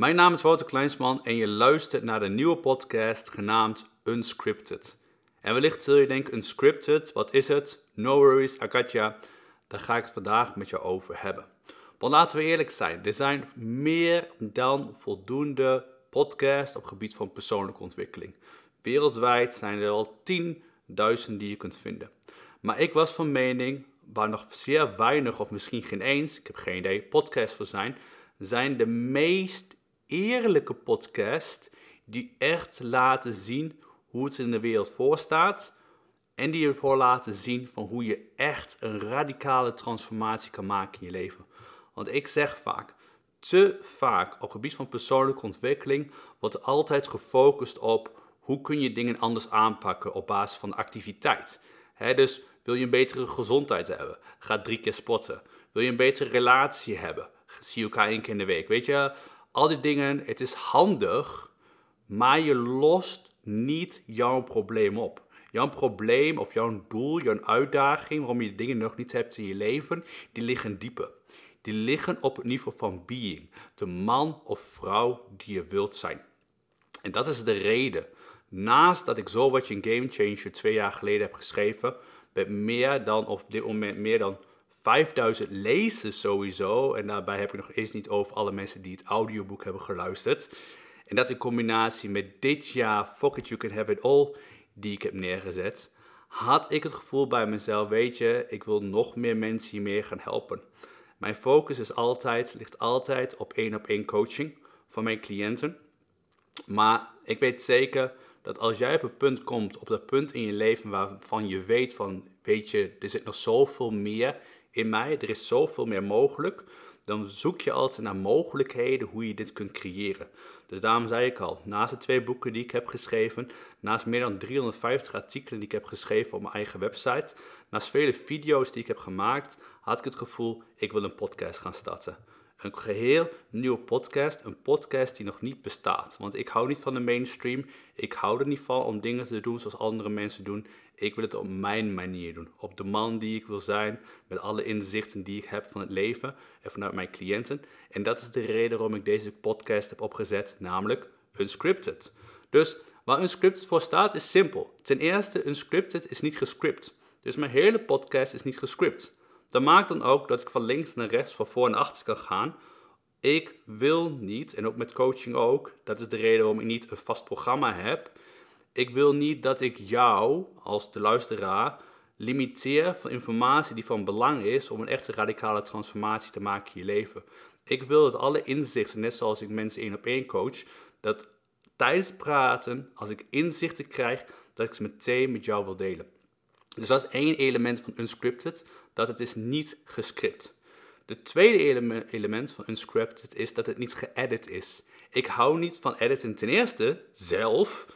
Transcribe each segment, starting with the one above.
Mijn naam is Wouter Kleinsman en je luistert naar de nieuwe podcast genaamd Unscripted. En wellicht zul je denken, Unscripted, wat is het? No worries, Akatja, daar ga ik het vandaag met je over hebben. Want laten we eerlijk zijn, er zijn meer dan voldoende podcasts op gebied van persoonlijke ontwikkeling. Wereldwijd zijn er al tienduizenden die je kunt vinden. Maar ik was van mening, waar nog zeer weinig of misschien geen eens, ik heb geen idee, podcasts voor zijn, zijn de meest eerlijke podcast die echt laten zien hoe het in de wereld voor staat. En die ervoor laten zien van hoe je echt een radicale transformatie kan maken in je leven. Want ik zeg vaak, te vaak op het gebied van persoonlijke ontwikkeling wordt altijd gefocust op hoe kun je dingen anders aanpakken op basis van activiteit. dus wil je een betere gezondheid hebben, ga drie keer sporten. Wil je een betere relatie hebben, zie elkaar één keer in de week. Weet je, al die dingen, het is handig, maar je lost niet jouw probleem op. Jouw probleem of jouw doel, jouw uitdaging, waarom je dingen nog niet hebt in je leven, die liggen dieper. Die liggen op het niveau van being. De man of vrouw die je wilt zijn. En dat is de reden. Naast dat ik zo wat je Game Changer twee jaar geleden heb geschreven, met meer dan, op dit moment meer dan 5000 lezers sowieso. En daarbij heb ik nog eens niet over alle mensen die het audioboek hebben geluisterd. En dat in combinatie met dit jaar Fuck It You Can Have It All, die ik heb neergezet, had ik het gevoel bij mezelf, weet je, ik wil nog meer mensen hiermee gaan helpen. Mijn focus is altijd, ligt altijd op één op één coaching van mijn cliënten. Maar ik weet zeker dat als jij op een punt komt, op dat punt in je leven waarvan je weet van, weet je, er zit nog zoveel meer in mij, er is zoveel meer mogelijk, dan zoek je altijd naar mogelijkheden hoe je dit kunt creëren. Dus daarom zei ik al, naast de twee boeken die ik heb geschreven, naast meer dan 350 artikelen die ik heb geschreven op mijn eigen website, naast vele video's die ik heb gemaakt, had ik het gevoel, ik wil een podcast gaan starten. Een geheel nieuwe podcast, een podcast die nog niet bestaat. Want ik hou niet van de mainstream, ik hou er niet van om dingen te doen zoals andere mensen doen. Ik wil het op mijn manier doen. Op de man die ik wil zijn. Met alle inzichten die ik heb van het leven en vanuit mijn cliënten. En dat is de reden waarom ik deze podcast heb opgezet, namelijk Unscripted. Dus waar Unscripted voor staat is simpel. Ten eerste, Unscripted is niet gescript. Dus mijn hele podcast is niet gescript. Dat maakt dan ook dat ik van links naar rechts, van voor en achter kan gaan. Ik wil niet, en ook met coaching ook, dat is de reden waarom ik niet een vast programma heb ik wil niet dat ik jou, als de luisteraar, limiteer van informatie die van belang is om een echte radicale transformatie te maken in je leven. Ik wil dat alle inzichten, net zoals ik mensen één op één coach, dat tijdens praten, als ik inzichten krijg, dat ik ze meteen met jou wil delen. Dus dat is één element van unscripted, dat het is niet gescript. De tweede element van unscripted is dat het niet geëdit is. Ik hou niet van editen ten eerste zelf,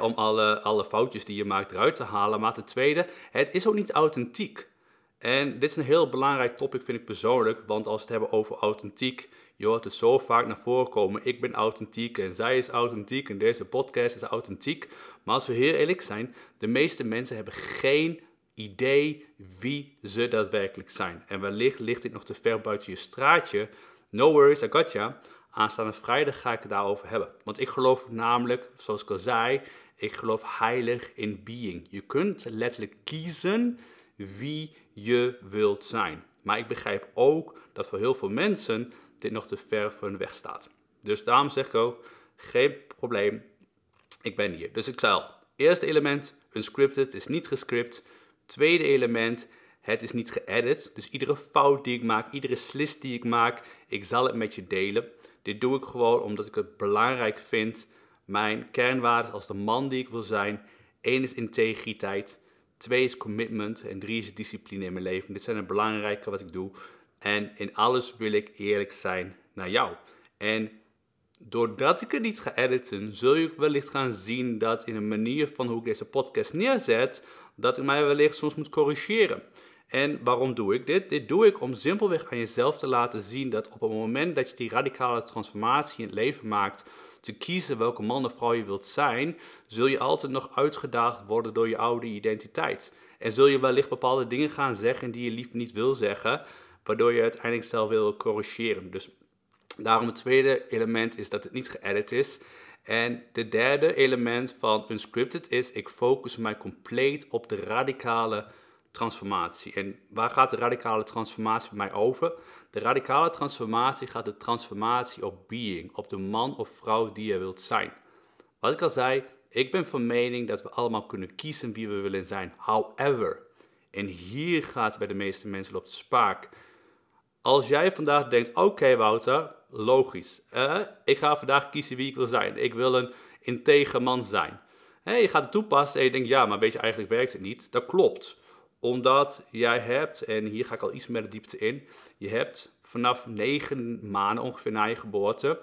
om alle, alle foutjes die je maakt eruit te halen. Maar ten tweede, het is ook niet authentiek. En dit is een heel belangrijk topic, vind ik persoonlijk. Want als we het hebben over authentiek, je hoort het zo vaak naar voren komen. Ik ben authentiek en zij is authentiek en deze podcast is authentiek. Maar als we heel eerlijk zijn, de meeste mensen hebben geen idee wie ze daadwerkelijk zijn. En wellicht ligt dit nog te ver buiten je straatje. No worries, I got ya. Aanstaande vrijdag ga ik het daarover hebben. Want ik geloof namelijk, zoals ik al zei, ik geloof heilig in being. Je kunt letterlijk kiezen wie je wilt zijn. Maar ik begrijp ook dat voor heel veel mensen dit nog te ver van hun weg staat. Dus daarom zeg ik ook, geen probleem, ik ben hier. Dus ik zei al, eerste element, unscripted is niet gescript. Tweede element, het is niet geëdit. Dus iedere fout die ik maak, iedere slis die ik maak, ik zal het met je delen. Dit doe ik gewoon omdat ik het belangrijk vind. Mijn kernwaarden als de man die ik wil zijn. Eén is integriteit. Twee is commitment. En drie is discipline in mijn leven. Dit zijn het belangrijke wat ik doe. En in alles wil ik eerlijk zijn naar jou. En doordat ik het niet ga editen, zul je wellicht gaan zien dat in de manier van hoe ik deze podcast neerzet, dat ik mij wellicht soms moet corrigeren. En waarom doe ik dit? Dit doe ik om simpelweg aan jezelf te laten zien dat op het moment dat je die radicale transformatie in het leven maakt, te kiezen welke man of vrouw je wilt zijn, zul je altijd nog uitgedaagd worden door je oude identiteit. En zul je wellicht bepaalde dingen gaan zeggen die je liever niet wil zeggen, waardoor je uiteindelijk zelf wil corrigeren. Dus Daarom het tweede element is dat het niet geëdit is. En de derde element van Unscripted is, ik focus mij compleet op de radicale transformatie. En waar gaat de radicale transformatie bij mij over? De radicale transformatie gaat de transformatie op being, op de man of vrouw die je wilt zijn. Wat ik al zei, ik ben van mening dat we allemaal kunnen kiezen wie we willen zijn. However, en hier gaat het bij de meeste mensen op de spaak. Als jij vandaag denkt, oké Wouter, logisch. Ik ga vandaag kiezen wie ik wil zijn. Ik wil een integer man zijn. Je gaat het toepassen en je denkt, ja, maar weet je, eigenlijk werkt het niet. Dat klopt. Omdat jij hebt, en hier ga ik al iets meer de diepte in, je hebt vanaf negen maanden ongeveer na je geboorte,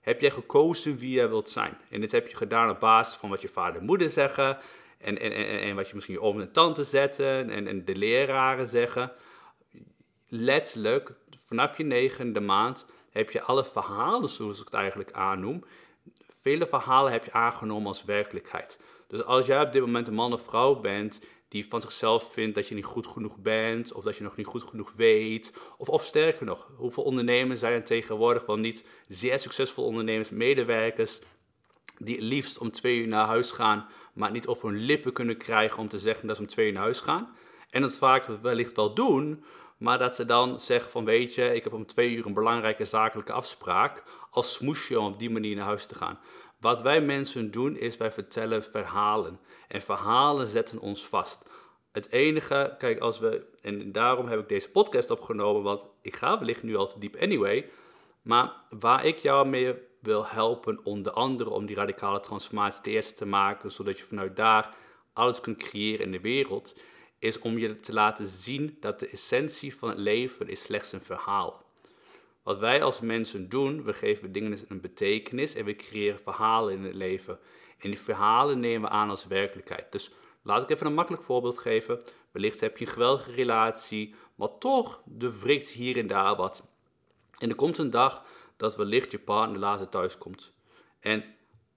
heb jij gekozen wie jij wilt zijn. En dit heb je gedaan op basis van wat je vader en moeder zeggen, en, en, en, en wat je misschien je oom en tante zetten, en, en de leraren zeggen. Letterlijk, vanaf je negende maand heb je alle verhalen, zoals ik het eigenlijk aannoem, vele verhalen heb je aangenomen als werkelijkheid. Dus als jij op dit moment een man of vrouw bent die van zichzelf vindt dat je niet goed genoeg bent, of dat je nog niet goed genoeg weet, of, of sterker nog, hoeveel ondernemers zijn er tegenwoordig wel niet zeer succesvol ondernemers, medewerkers, die het liefst om twee uur naar huis gaan, maar niet over hun lippen kunnen krijgen om te zeggen dat ze om twee uur naar huis gaan. En dat vaak wellicht wel doen, maar dat ze dan zeggen van weet je, ik heb om twee uur een belangrijke zakelijke afspraak als smoesje om op die manier naar huis te gaan. Wat wij mensen doen is wij vertellen verhalen. En verhalen zetten ons vast. Het enige, kijk, als we, en daarom heb ik deze podcast opgenomen, want ik ga wellicht nu al te diep anyway. Maar waar ik jou mee wil helpen, onder andere om die radicale transformatie te eerste te maken, zodat je vanuit daar alles kunt creëren in de wereld, is om je te laten zien dat de essentie van het leven is slechts een verhaal. Wat wij als mensen doen, we geven dingen een betekenis en we creëren verhalen in het leven. En die verhalen nemen we aan als werkelijkheid. Dus laat ik even een makkelijk voorbeeld geven. Wellicht heb je een geweldige relatie, maar toch de wrikt hier en daar wat. En er komt een dag dat wellicht je partner later thuis komt. En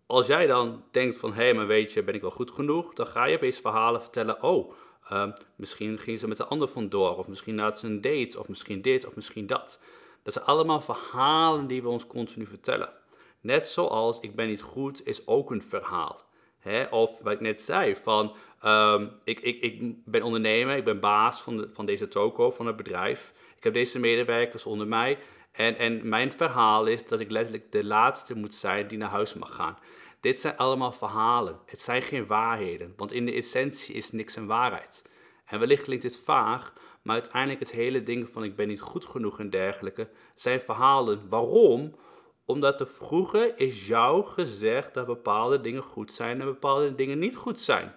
als jij dan denkt van, hé, hey, maar weet je, ben ik wel goed genoeg? Dan ga je opeens verhalen vertellen, oh, Ehm, misschien ging ze met een ander vandoor, of misschien had ze een date, of misschien dit, of misschien dat. Dat zijn allemaal verhalen die we ons continu vertellen. Net zoals ik ben niet goed is ook een verhaal. Of wat ik net zei, van ehm, ik, ik, ik ben ondernemer, ik ben baas van, de, van deze toko, van het bedrijf. Ik heb deze medewerkers onder mij. En, en mijn verhaal is dat ik letterlijk de laatste moet zijn die naar huis mag gaan. Dit zijn allemaal verhalen. Het zijn geen waarheden, want in de essentie is niks een waarheid. En wellicht klinkt dit vaag, maar uiteindelijk het hele ding van ik ben niet goed genoeg en dergelijke zijn verhalen. Waarom? Omdat er vroeger is jou gezegd dat bepaalde dingen goed zijn en bepaalde dingen niet goed zijn.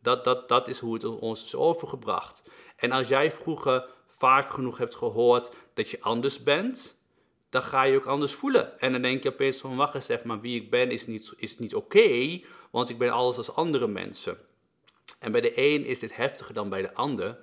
Dat, dat, dat is hoe het ons is overgebracht. En als jij vroeger vaak genoeg hebt gehoord dat je anders bent, dan ga je ook anders voelen. En dan denk je opeens van, wacht eens even, maar wie ik ben is niet, is niet oké, want ik ben alles als andere mensen. En bij de een is dit heftiger dan bij de ander.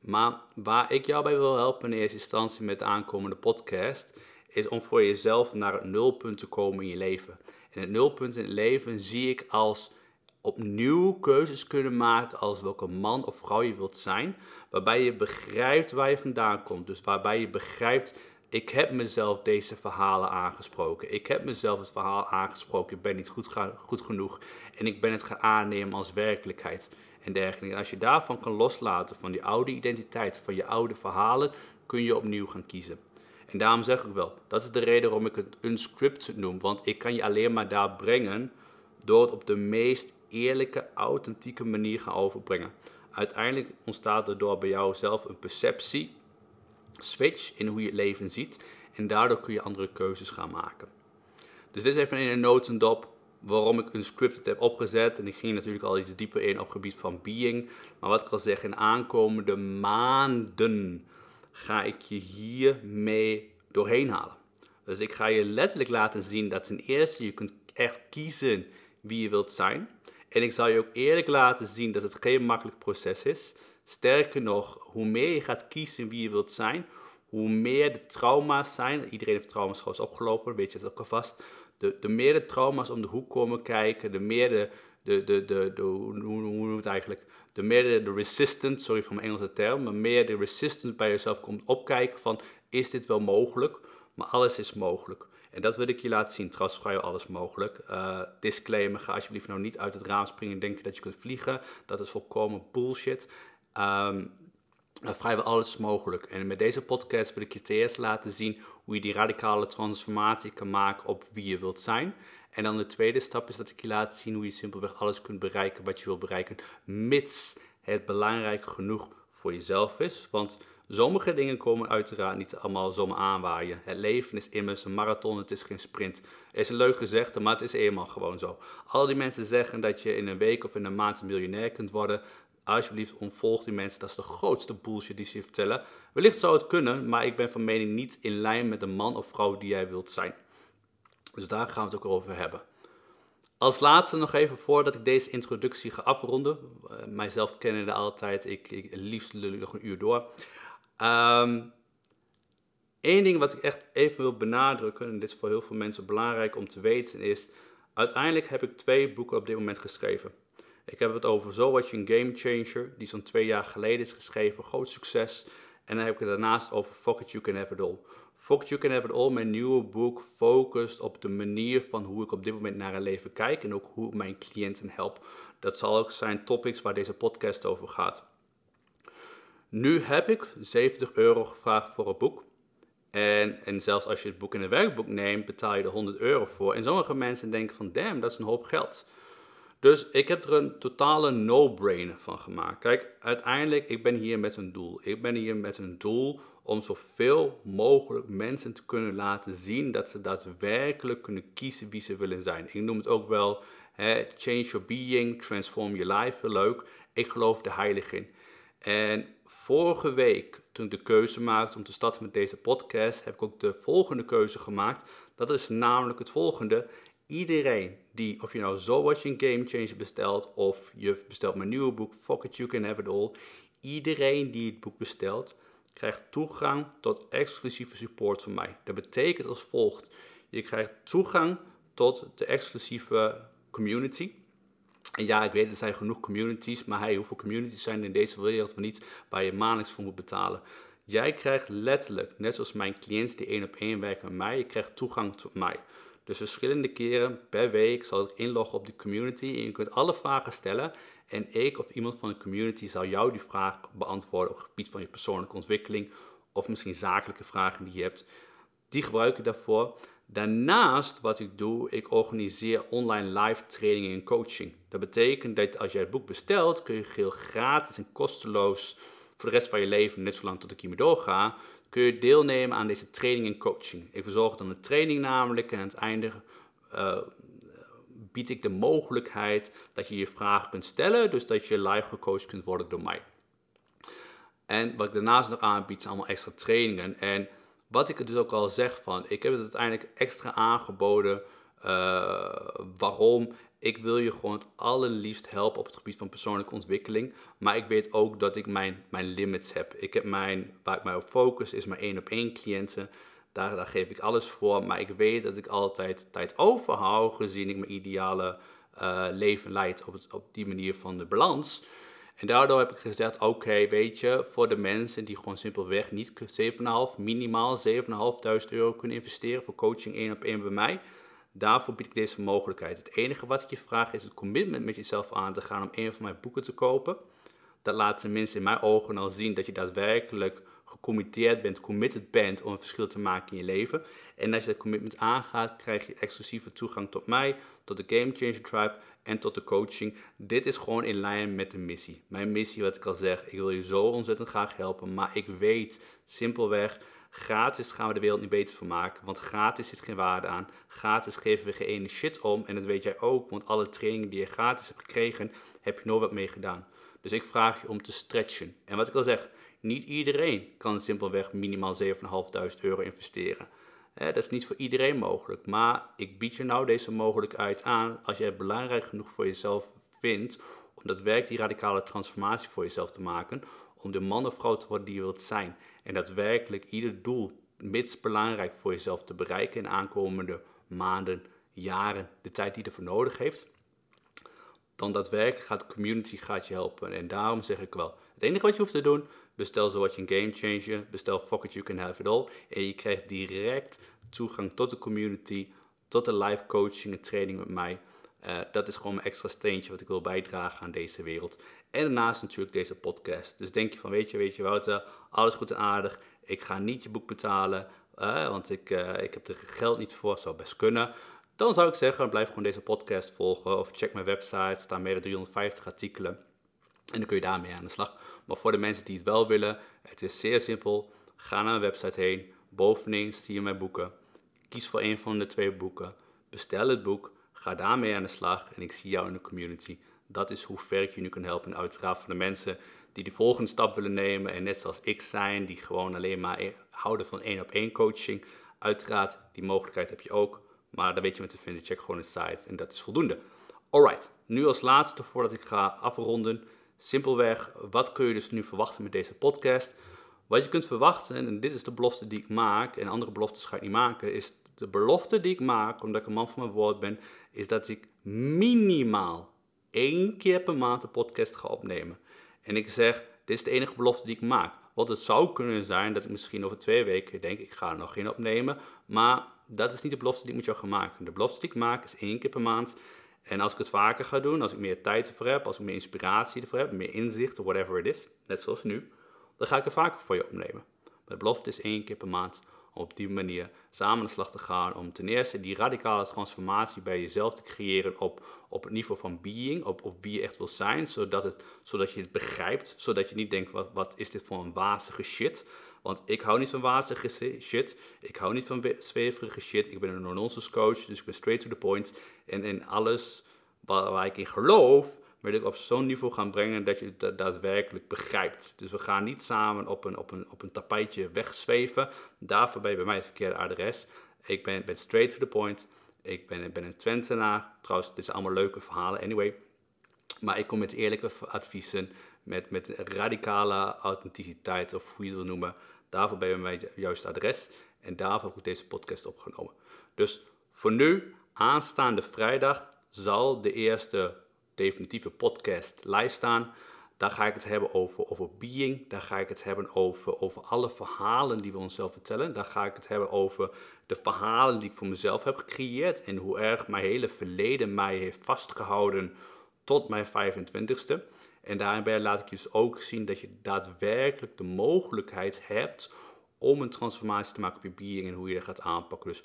Maar waar ik jou bij wil helpen in eerste instantie met de aankomende podcast, is om voor jezelf naar het nulpunt te komen in je leven. En het nulpunt in het leven zie ik als opnieuw keuzes kunnen maken als welke man of vrouw je wilt zijn, waarbij je begrijpt waar je vandaan komt. Dus waarbij je begrijpt ik heb mezelf deze verhalen aangesproken. Ik heb mezelf het verhaal aangesproken. Ik ben niet goed, goed genoeg. En ik ben het gaan aannemen als werkelijkheid en dergelijke. En als je daarvan kan loslaten, van die oude identiteit, van je oude verhalen, kun je opnieuw gaan kiezen. En daarom zeg ik wel, dat is de reden waarom ik het unscripted noem. Want ik kan je alleen maar daar brengen door het op de meest eerlijke, authentieke manier gaan overbrengen. Uiteindelijk ontstaat er door bij jou zelf een perceptie switch in hoe je het leven ziet. En daardoor kun je andere keuzes gaan maken. Dus dit is even in een notendop waarom ik een scripted heb opgezet. En ik ging natuurlijk al iets dieper in op het gebied van being. Maar wat ik al zeg, in aankomende maanden ga ik je hiermee doorheen halen. Dus ik ga je letterlijk laten zien dat ten eerste je kunt echt kiezen wie je wilt zijn. En ik zal je ook eerlijk laten zien dat het geen makkelijk proces is. Sterker nog, hoe meer je gaat kiezen wie je wilt zijn, hoe meer de trauma's zijn. Iedereen heeft trauma's gewoon opgelopen, weet je het ook alvast. De, de meer de trauma's om de hoek komen kijken, de meer de, de, de, de, hoe, hoe het eigenlijk? De meer de, resistance, sorry voor mijn Engelse term, maar meer de resistance bij jezelf komt opkijken van, is dit wel mogelijk? Maar alles is mogelijk. En dat wil ik je laten zien. Trouwens, vrijwel alles mogelijk. Uh, disclaimer, ga alsjeblieft nou niet uit het raam springen en denken dat je kunt vliegen. Dat is volkomen bullshit. Um, vrijwel alles mogelijk. En met deze podcast wil ik je eerst laten zien hoe je die radicale transformatie kan maken op wie je wilt zijn. En dan de tweede stap is dat ik je laat zien hoe je simpelweg alles kunt bereiken wat je wil bereiken, mits het belangrijk genoeg voor jezelf is. Want sommige dingen komen uiteraard niet allemaal zomaar aanwaaien. Het leven is immers een marathon, het is geen sprint. Is een leuk gezegde, maar het is eenmaal gewoon zo. Al die mensen zeggen dat je in een week of in een maand een miljonair kunt worden. Alsjeblieft, ontvolg die mensen. Dat is de grootste bullshit die ze je vertellen. Wellicht zou het kunnen, maar ik ben van mening niet in lijn met de man of vrouw die jij wilt zijn. Dus daar gaan we het ook over hebben. Als laatste nog even voordat ik deze introductie ga afronden. Uh, mijzelf kennende altijd, ik, ik liefst lul nog een uur door. Eén ding wat ik echt even wil benadrukken, en dit is voor heel veel mensen belangrijk om te weten, is uiteindelijk heb ik twee boeken op dit moment geschreven. Ik heb het over So What You Game Changer, die zo'n twee jaar geleden is geschreven, groot succes. En dan heb ik het daarnaast over Fuck It You Can Have It All. Fuck It You Can Have It All, mijn nieuwe boek, focust op de manier van hoe ik op dit moment naar het leven kijk en ook hoe ik mijn cliënten help. Dat zal ook zijn topics waar deze podcast over gaat. Nu heb ik 70 euro gevraagd voor het boek. En, en zelfs als je het boek in een werkboek neemt, betaal je er 100 euro voor. En sommige mensen denken van, damn, dat is een hoop geld. Dus ik heb er een totale no-brainer van gemaakt. Kijk, uiteindelijk, ik ben hier met een doel. Ik ben hier met een doel om zoveel mogelijk mensen te kunnen laten zien dat ze daadwerkelijk kunnen kiezen wie ze willen zijn. Ik noem het ook wel hè, change your being, transform your life, heel leuk. Ik geloof er heilig in. En vorige week, toen ik de keuze maakte om te starten met deze podcast, heb ik ook de volgende keuze gemaakt. Dat is namelijk het volgende iedereen die, of je nou een Game Changer bestelt, of je bestelt mijn nieuwe boek, Fuck It, You Can Have It All. Iedereen die het boek bestelt, krijgt toegang tot exclusieve support van mij. Dat betekent als volgt. Je krijgt toegang tot de exclusieve community. En ja, ik weet, er zijn genoeg communities, maar hey, hoeveel communities zijn er in deze wereld van niet waar je maandelijks voor moet betalen? Jij krijgt letterlijk, net zoals mijn cliënten die één op één werken met mij, je krijgt toegang tot mij. Dus verschillende keren per week zal ik inloggen op de community en je kunt alle vragen stellen. En ik of iemand van de community zal jou die vraag beantwoorden op het gebied van je persoonlijke ontwikkeling of misschien zakelijke vragen die je hebt. Die gebruik ik daarvoor. Daarnaast wat ik doe, ik organiseer online live trainingen en coaching. Dat betekent dat als jij het boek bestelt, kun je heel gratis en kosteloos voor de rest van je leven, net zolang tot ik hiermee doorga, kun je deelnemen aan deze training en coaching. Ik verzorg dan een training namelijk en aan het einde uh, bied ik de mogelijkheid dat je je vragen kunt stellen, dus dat je live gecoacht kunt worden door mij. En wat ik daarnaast nog aanbied zijn allemaal extra trainingen. En wat ik dus ook al zeg van, ik heb het uiteindelijk extra aangeboden. Uh, waarom? Ik wil je gewoon het allerliefst helpen op het gebied van persoonlijke ontwikkeling. Maar ik weet ook dat ik mijn, mijn limits heb. Ik heb mijn, waar ik mij op focus is mijn één op één cliënten. Daar, daar geef ik alles voor. Maar ik weet dat ik altijd tijd overhoud gezien ik mijn ideale uh, leven leid op, het, op die manier van de balans. En daardoor heb ik gezegd, oké, weet je, voor de mensen die gewoon simpelweg niet 7,5, minimaal 7.500 euro kunnen investeren voor coaching één op één bij mij Daarvoor bied ik deze mogelijkheid. Het enige wat ik je vraag is het commitment met jezelf aan te gaan om een van mijn boeken te kopen. Dat laat tenminste in mijn ogen al zien dat je daadwerkelijk gecommitteerd bent, committed bent om een verschil te maken in je leven. En als je dat commitment aangaat, krijg je exclusieve toegang tot mij, tot de Game Changer Tribe en tot de coaching. Dit is gewoon in lijn met de missie. Mijn missie, wat ik al zeg, ik wil je zo ontzettend graag helpen, maar ik weet simpelweg Gratis gaan we de wereld niet beter van maken, want gratis zit geen waarde aan. Gratis geven we geen ene shit om en dat weet jij ook, want alle trainingen die je gratis hebt gekregen, heb je nooit wat mee gedaan. Dus ik vraag je om te stretchen. En wat ik al zeg, niet iedereen kan simpelweg minimaal 7.500 euro investeren. dat is niet voor iedereen mogelijk, maar ik bied je nou deze mogelijkheid aan als jij het belangrijk genoeg voor jezelf vindt om daadwerkelijk die radicale transformatie voor jezelf te maken, om de man of vrouw te worden die je wilt zijn. En daadwerkelijk ieder doel, mits belangrijk voor jezelf te bereiken in aankomende maanden, jaren, de tijd die ervoor nodig heeft. dan daadwerkelijk gaat de community gaat je helpen. En daarom zeg ik wel, het enige wat je hoeft te doen, bestel zo wat je een game changer, bestel Fuck It You Can Have It All. En je krijgt direct toegang tot de community, tot de live coaching en training met mij. Uh, dat is gewoon mijn extra steentje wat ik wil bijdragen aan deze wereld. En daarnaast natuurlijk deze podcast. Dus denk je van, weet je, weet je Wouter, alles goed en aardig. Ik ga niet je boek betalen, uh, want ik, uh, ik heb er geld niet voor, zou best kunnen. Dan zou ik zeggen, blijf gewoon deze podcast volgen of check mijn website, staan meer dan 350 artikelen. En dan kun je daarmee aan de slag. Maar voor de mensen die het wel willen, het is zeer simpel. Ga naar mijn website heen, bovenin zie je mijn boeken. Kies voor een van de twee boeken, bestel het boek, ga daarmee aan de slag en ik zie jou in de community. Dat is hoe ver ik je nu kan helpen. En uiteraard voor de mensen die de volgende stap willen nemen en net zoals ik zijn, die gewoon alleen maar e- houden van één op één coaching. Uiteraard, die mogelijkheid heb je ook. Maar daar weet je me te vinden. Check gewoon de site en dat is voldoende. Alright, nu als laatste voordat ik ga afronden. Simpelweg, wat kun je dus nu verwachten met deze podcast? Wat je kunt verwachten, en dit is de belofte die ik maak, en andere beloftes ga ik niet maken, is de belofte die ik maak, omdat ik een man van mijn woord ben, is dat ik minimaal één keer per maand een podcast ga opnemen. En ik zeg, dit is de enige belofte die ik maak. Want het zou kunnen zijn dat ik misschien over twee weken denk, ik ga er nog geen opnemen. Maar dat is niet de belofte die ik met jou ga maken. De belofte die ik maak is één keer per maand. En als ik het vaker ga doen, als ik meer tijd ervoor heb, als ik meer inspiratie ervoor heb, meer inzicht, whatever it is, net zoals nu, dan ga ik er vaker voor je opnemen. De belofte is één keer per maand om op die manier samen aan de slag te gaan. Om ten eerste die radicale transformatie bij jezelf te creëren op, op het niveau van being, op, op wie je echt wil zijn, zodat, het, zodat je het begrijpt, zodat je niet denkt, wat, wat is dit voor een wazige shit? Want ik hou niet van wazige shit. Ik hou niet van zweverige shit. Ik ben een no-nonsense coach, dus ik ben straight to the point. En in alles waar, waar ik in geloof, wil ik op zo'n niveau gaan brengen dat je het daadwerkelijk begrijpt. Dus we gaan niet samen op een, op een, op een tapijtje wegzweven. Daarvoor ben je bij mij het verkeerde adres. Ik ben, ben straight to the point. Ik ben, ben een Twentenaar. Trouwens, dit zijn allemaal leuke verhalen anyway. Maar ik kom met eerlijke adviezen, met, met radicale authenticiteit, of hoe je het wil noemen. Daarvoor ben je bij mij het juiste adres. En daarvoor heb ik deze podcast opgenomen. Dus voor nu, aanstaande vrijdag, zal de eerste definitieve podcast live staan. Daar ga ik het hebben over, over being. Daar ga ik het hebben over, over alle verhalen die we onszelf vertellen. Daar ga ik het hebben over de verhalen die ik voor mezelf heb gecreëerd. En hoe erg mijn hele verleden mij heeft vastgehouden tot mijn 25ste. En daarbij laat ik je dus ook zien dat je daadwerkelijk de mogelijkheid hebt om een transformatie te maken op je being en hoe je dat gaat aanpakken. Dus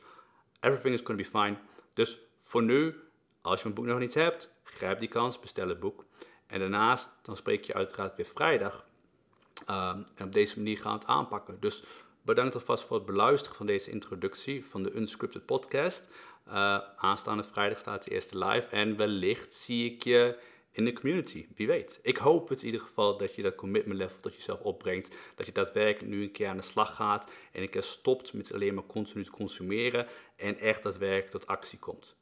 everything is going to be fine. Dus voor nu, als je mijn boek nog niet hebt, grijp die kans, bestel het boek. En daarnaast, dan spreek je uiteraard weer vrijdag. Um, en op deze manier gaan we het aanpakken. Dus bedankt alvast voor het beluisteren van deze introductie van de Unscripted Podcast. Uh, aanstaande vrijdag staat de eerste live. En wellicht zie ik je in de community. Wie weet. Ik hoop het in ieder geval dat je dat commitment level tot jezelf opbrengt. Dat je daadwerkelijk nu een keer aan de slag gaat. En een keer stopt met alleen maar continu te consumeren. En echt daadwerkelijk tot actie komt.